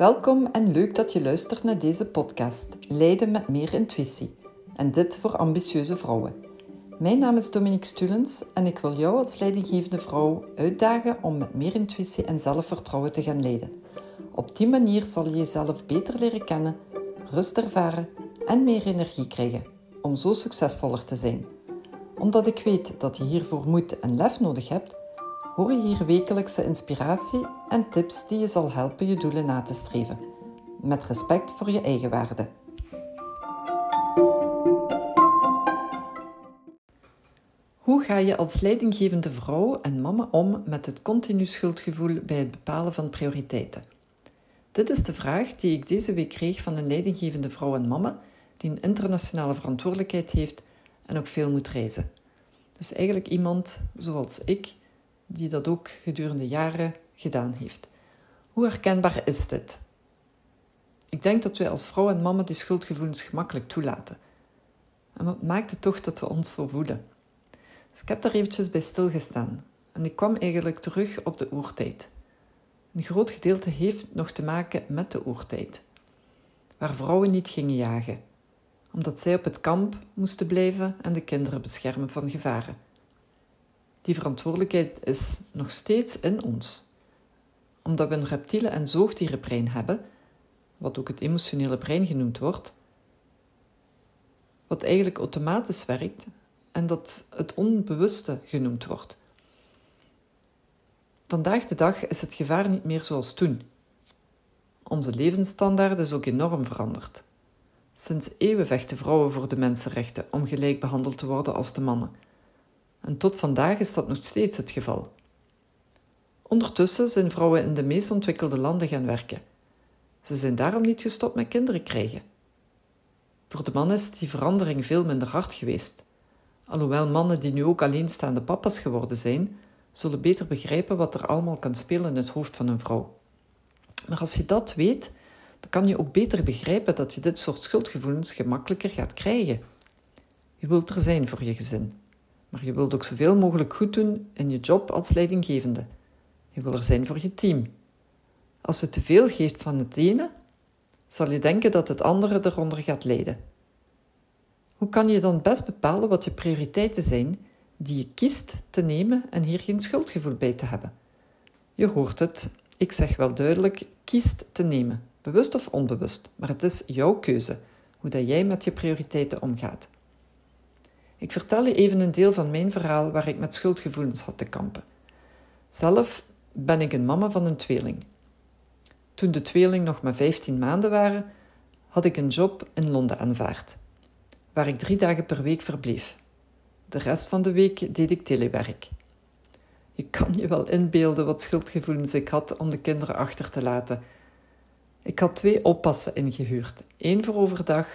Welkom en leuk dat je luistert naar deze podcast Leiden met meer intuïtie. En dit voor ambitieuze vrouwen. Mijn naam is Dominique Stulens en ik wil jou als leidinggevende vrouw uitdagen om met meer intuïtie en zelfvertrouwen te gaan leiden. Op die manier zal je jezelf beter leren kennen, rust ervaren en meer energie krijgen om zo succesvoller te zijn. Omdat ik weet dat je hiervoor moed en lef nodig hebt, hoor je hier wekelijkse inspiratie en tips die je zal helpen je doelen na te streven. Met respect voor je eigen waarde. Hoe ga je als leidinggevende vrouw en mama om met het continu schuldgevoel bij het bepalen van prioriteiten? Dit is de vraag die ik deze week kreeg van een leidinggevende vrouw en mama die een internationale verantwoordelijkheid heeft en ook veel moet reizen. Dus eigenlijk iemand zoals ik, die dat ook gedurende jaren gedaan heeft. Hoe herkenbaar is dit? Ik denk dat wij als vrouw en mama die schuldgevoelens gemakkelijk toelaten. En wat maakt het toch dat we ons zo voelen? Dus ik heb daar eventjes bij stilgestaan en ik kwam eigenlijk terug op de oertijd. Een groot gedeelte heeft nog te maken met de oertijd, waar vrouwen niet gingen jagen, omdat zij op het kamp moesten blijven en de kinderen beschermen van gevaren. Die verantwoordelijkheid is nog steeds in ons, omdat we een reptiele- en zoogdierenbrein hebben, wat ook het emotionele brein genoemd wordt, wat eigenlijk automatisch werkt en dat het onbewuste genoemd wordt. Vandaag de dag is het gevaar niet meer zoals toen. Onze levensstandaard is ook enorm veranderd. Sinds eeuwen vechten vrouwen voor de mensenrechten om gelijk behandeld te worden als de mannen. En tot vandaag is dat nog steeds het geval. Ondertussen zijn vrouwen in de meest ontwikkelde landen gaan werken. Ze zijn daarom niet gestopt met kinderen krijgen. Voor de man is die verandering veel minder hard geweest. Alhoewel mannen die nu ook alleenstaande papa's geworden zijn, zullen beter begrijpen wat er allemaal kan spelen in het hoofd van een vrouw. Maar als je dat weet, dan kan je ook beter begrijpen dat je dit soort schuldgevoelens gemakkelijker gaat krijgen. Je wilt er zijn voor je gezin, maar je wilt ook zoveel mogelijk goed doen in je job als leidinggevende. Je wil er zijn voor je team. Als je te veel geeft van het ene, zal je denken dat het andere eronder gaat lijden. Hoe kan je dan best bepalen wat je prioriteiten zijn die je kiest te nemen en hier geen schuldgevoel bij te hebben? Je hoort het, ik zeg wel duidelijk, kiest te nemen, bewust of onbewust, maar het is jouw keuze hoe dat jij met je prioriteiten omgaat. Ik vertel je even een deel van mijn verhaal waar ik met schuldgevoelens had te kampen. Zelf ben ik een mama van een tweeling. Toen de tweeling nog maar 15 maanden waren, had ik een job in Londen aanvaard waar ik drie dagen per week verbleef. De rest van de week deed ik telewerk. Je kan je wel inbeelden wat schuldgevoelens ik had om de kinderen achter te laten. Ik had twee oppassen ingehuurd. één voor overdag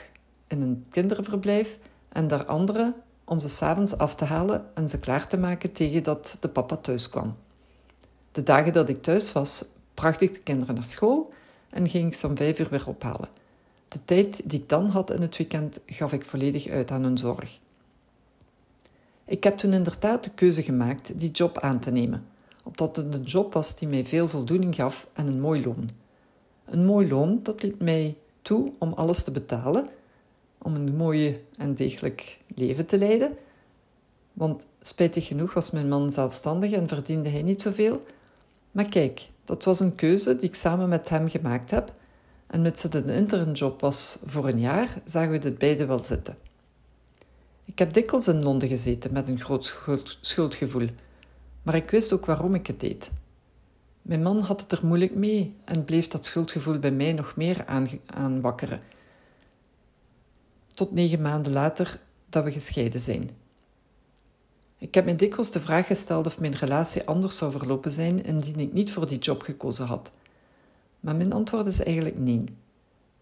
in een kinderverblijf en de andere om ze s'avonds af te halen en ze klaar te maken tegen dat de papa thuis kwam. De dagen dat ik thuis was, bracht ik de kinderen naar school en ging ik ze om vijf uur weer ophalen. De tijd die ik dan had in het weekend gaf ik volledig uit aan hun zorg. Ik heb toen inderdaad de keuze gemaakt die job aan te nemen, omdat het een job was die mij veel voldoening gaf en een mooi loon. Een mooi loon dat liet mij toe om alles te betalen, om een mooie en degelijk leven te leiden. Want spijtig genoeg was mijn man zelfstandig en verdiende hij niet zoveel. Maar kijk, dat was een keuze die ik samen met hem gemaakt heb en mits het een internjob was voor een jaar, zagen we dit beide wel zitten. Ik heb dikwijls in Londen gezeten met een groot schuldgevoel, maar ik wist ook waarom ik het deed. Mijn man had het er moeilijk mee en bleef dat schuldgevoel bij mij nog meer aanwakkeren. Tot negen maanden later dat we gescheiden zijn. Ik heb me dikwijls de vraag gesteld of mijn relatie anders zou verlopen zijn indien ik niet voor die job gekozen had. Maar mijn antwoord is eigenlijk nee.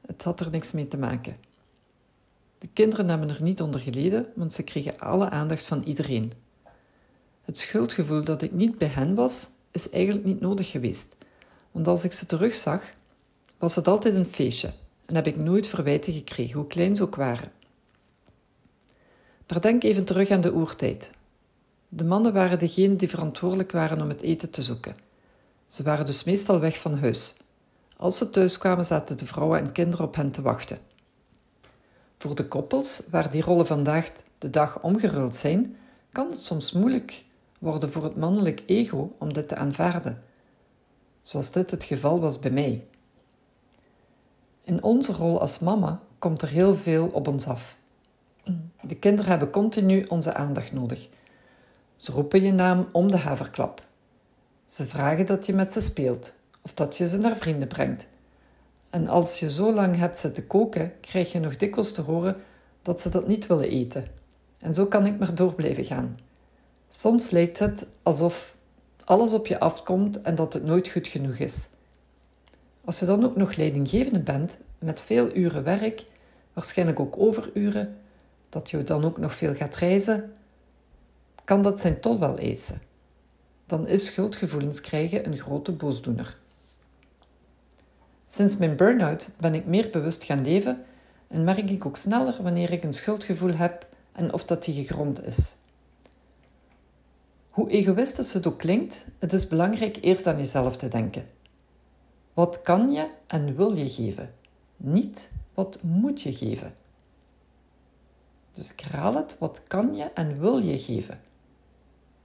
Het had er niks mee te maken. De kinderen hebben er niet onder geleden, want ze kregen alle aandacht van iedereen. Het schuldgevoel dat ik niet bij hen was, is eigenlijk niet nodig geweest. Want als ik ze terugzag, was het altijd een feestje en heb ik nooit verwijten gekregen, hoe klein ze ook waren. Maar denk even terug aan de oertijd. De mannen waren degenen die verantwoordelijk waren om het eten te zoeken. Ze waren dus meestal weg van huis Als ze thuis kwamen, zaten de vrouwen en kinderen op hen te wachten. Voor de koppels waar die rollen vandaag de dag omgeruild zijn, kan het soms moeilijk worden voor het mannelijk ego om dit te aanvaarden, zoals dit het geval was bij mij. In onze rol als mama komt er heel veel op ons af. De kinderen hebben continu onze aandacht nodig. Ze roepen je naam om de haverklap. Ze vragen dat je met ze speelt of dat je ze naar vrienden brengt. En als je zo lang hebt zitten koken, krijg je nog dikwijls te horen dat ze dat niet willen eten. En zo kan ik maar door blijven gaan. Soms lijkt het alsof alles op je afkomt en dat het nooit goed genoeg is. Als je dan ook nog leidinggevende bent, met veel uren werk, waarschijnlijk ook overuren, dat je dan ook nog veel gaat reizen, kan dat zijn tol wel eisen. Dan is schuldgevoelens krijgen een grote boosdoener. Sinds mijn burn-out ben ik meer bewust gaan leven en merk ik ook sneller wanneer ik een schuldgevoel heb en of dat die gegrond is. Hoe egoïstisch het ook klinkt, het is belangrijk eerst aan jezelf te denken. Wat kan je en wil je geven? Niet wat moet je geven. Dus ik herhaal het, wat kan je en wil je geven?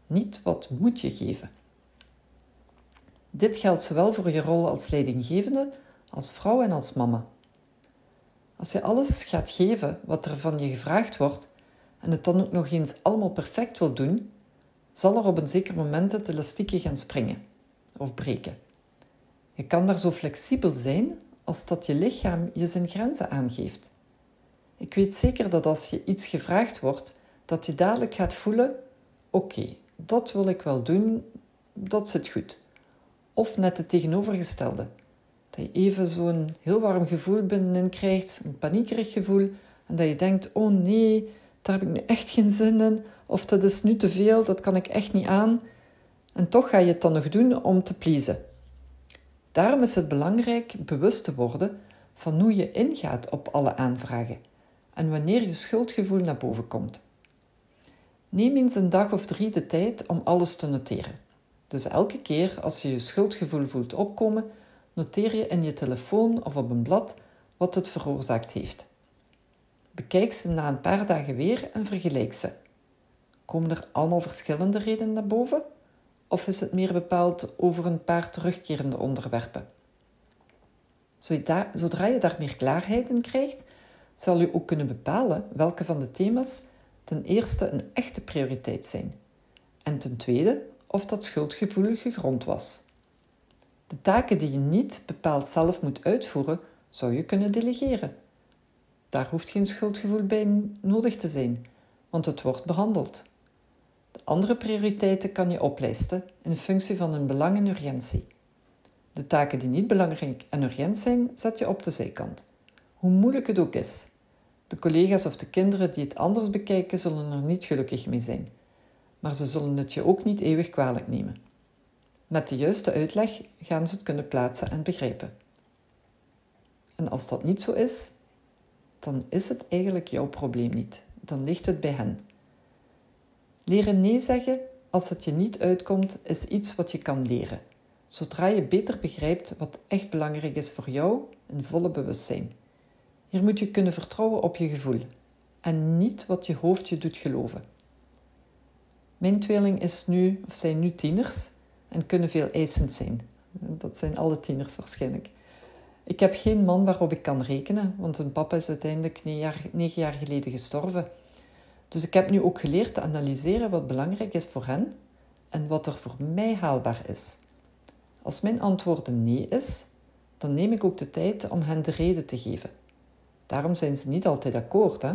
Niet wat moet je geven. Dit geldt zowel voor je rol als leidinggevende, als vrouw en als mama. Als je alles gaat geven wat er van je gevraagd wordt en het dan ook nog eens allemaal perfect wil doen, zal er op een zeker moment het elastiekje gaan springen of breken. Je kan maar zo flexibel zijn als dat je lichaam je zijn grenzen aangeeft. Ik weet zeker dat als je iets gevraagd wordt, dat je dadelijk gaat voelen: oké, dat wil ik wel doen, dat zit goed. Of net het tegenovergestelde. Dat je even zo'n heel warm gevoel binnenin krijgt, een paniekerig gevoel, en dat je denkt: oh nee, daar heb ik nu echt geen zin in, of dat is nu te veel, dat kan ik echt niet aan. En toch ga je het dan nog doen om te pleasen. Daarom is het belangrijk bewust te worden van hoe je ingaat op alle aanvragen en wanneer je schuldgevoel naar boven komt. Neem eens een dag of drie de tijd om alles te noteren. Dus elke keer als je je schuldgevoel voelt opkomen, noteer je in je telefoon of op een blad wat het veroorzaakt heeft. Bekijk ze na een paar dagen weer en vergelijk ze. Komen er allemaal verschillende redenen naar boven? Of is het meer bepaald over een paar terugkerende onderwerpen? Zodra je daar meer klaarheid in krijgt, zal je ook kunnen bepalen welke van de thema's ten eerste een echte prioriteit zijn en ten tweede of dat schuldgevoel gegrond was. De taken die je niet bepaald zelf moet uitvoeren, zou je kunnen delegeren. Daar hoeft geen schuldgevoel bij nodig te zijn, want het wordt behandeld. De andere prioriteiten kan je oplijsten in functie van hun belang en urgentie. De taken die niet belangrijk en urgent zijn, zet je op de zijkant. Hoe moeilijk het ook is. De collega's of de kinderen die het anders bekijken, zullen er niet gelukkig mee zijn. Maar ze zullen het je ook niet eeuwig kwalijk nemen. Met de juiste uitleg gaan ze het kunnen plaatsen en begrijpen. En als dat niet zo is, dan is het eigenlijk jouw probleem niet. Dan ligt het bij hen. Leren nee zeggen als het je niet uitkomt, is iets wat je kan leren. Zodra je beter begrijpt wat echt belangrijk is voor jou in volle bewustzijn. Hier moet je kunnen vertrouwen op je gevoel en niet wat je hoofd je doet geloven. Mijn tweeling is nu, of zijn nu tieners en kunnen veel eisend zijn. Dat zijn alle tieners waarschijnlijk. Ik heb geen man waarop ik kan rekenen, want hun papa is uiteindelijk negen jaar, negen jaar geleden gestorven. Dus ik heb nu ook geleerd te analyseren wat belangrijk is voor hen en wat er voor mij haalbaar is. Als mijn antwoord een nee is, dan neem ik ook de tijd om hen de reden te geven. Daarom zijn ze niet altijd akkoord, hè?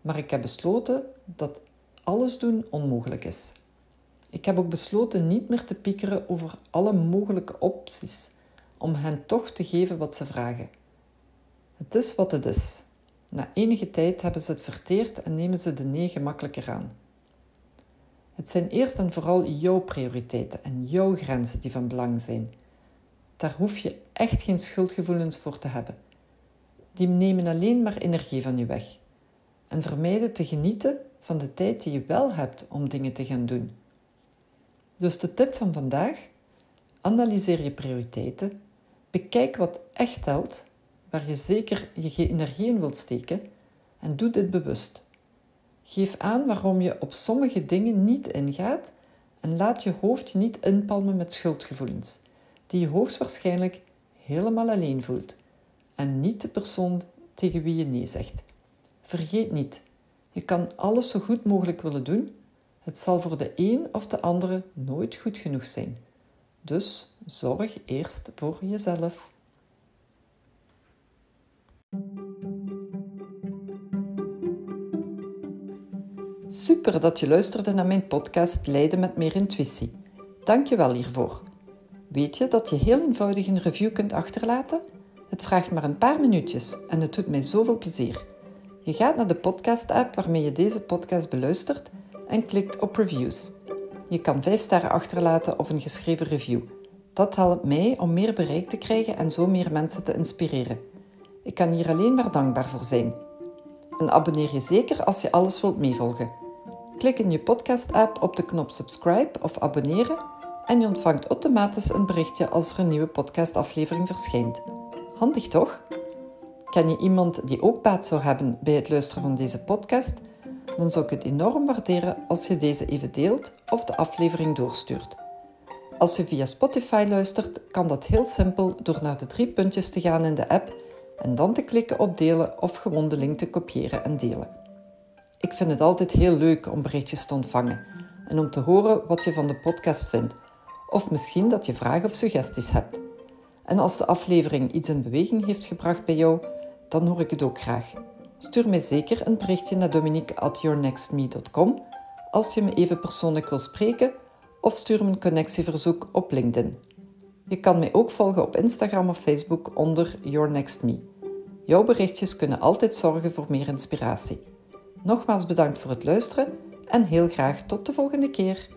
maar ik heb besloten dat alles doen onmogelijk is. Ik heb ook besloten niet meer te piekeren over alle mogelijke opties, om hen toch te geven wat ze vragen. Het is wat het is. Na enige tijd hebben ze het verteerd en nemen ze de nee gemakkelijker aan. Het zijn eerst en vooral jouw prioriteiten en jouw grenzen die van belang zijn. Daar hoef je echt geen schuldgevoelens voor te hebben. Die nemen alleen maar energie van je weg en vermijden te genieten van de tijd die je wel hebt om dingen te gaan doen. Dus de tip van vandaag: analyseer je prioriteiten, Bekijk wat echt telt, waar je zeker je energie in wilt steken en doe dit bewust. Geef aan waarom je op sommige dingen niet ingaat en laat je hoofd je niet inpalmen met schuldgevoelens, die je hoogstwaarschijnlijk helemaal alleen voelt en niet de persoon tegen wie je nee zegt. Vergeet niet, je kan alles zo goed mogelijk willen doen. Het zal voor de een of de andere nooit goed genoeg zijn. Dus zorg eerst voor jezelf. Super dat je luisterde naar mijn podcast Leiden met meer intuïtie. Dank je wel hiervoor. Weet je dat je heel eenvoudig een review kunt achterlaten? Het vraagt maar een paar minuutjes en het doet mij zoveel plezier. Je gaat naar de podcast-app waarmee je deze podcast beluistert en klikt op reviews. Je kan 5 sterren achterlaten of een geschreven review. Dat helpt mij om meer bereik te krijgen en zo meer mensen te inspireren. Ik kan hier alleen maar dankbaar voor zijn. En abonneer je zeker als je alles wilt meevolgen. Klik in je podcast-app op de knop subscribe of abonneren en je ontvangt automatisch een berichtje als er een nieuwe podcastaflevering verschijnt. Handig toch? Ken je iemand die ook baat zou hebben bij het luisteren van deze podcast? Dan zou ik het enorm waarderen als je deze even deelt of de aflevering doorstuurt. Als je via Spotify luistert, kan dat heel simpel door naar de drie puntjes te gaan in de app en dan te klikken op delen of gewoon de link te kopiëren en delen. Ik vind het altijd heel leuk om berichtjes te ontvangen en om te horen wat je van de podcast vindt, of misschien dat je vragen of suggesties hebt. En als de aflevering iets in beweging heeft gebracht bij jou, dan hoor ik het ook graag. Stuur mij zeker een berichtje naar dominique.yournextme.com als je me even persoonlijk wil spreken of stuur me een connectieverzoek op LinkedIn. Je kan mij ook volgen op Instagram of Facebook onder Your Next Me. Jouw berichtjes kunnen altijd zorgen voor meer inspiratie. Nogmaals bedankt voor het luisteren en heel graag tot de volgende keer.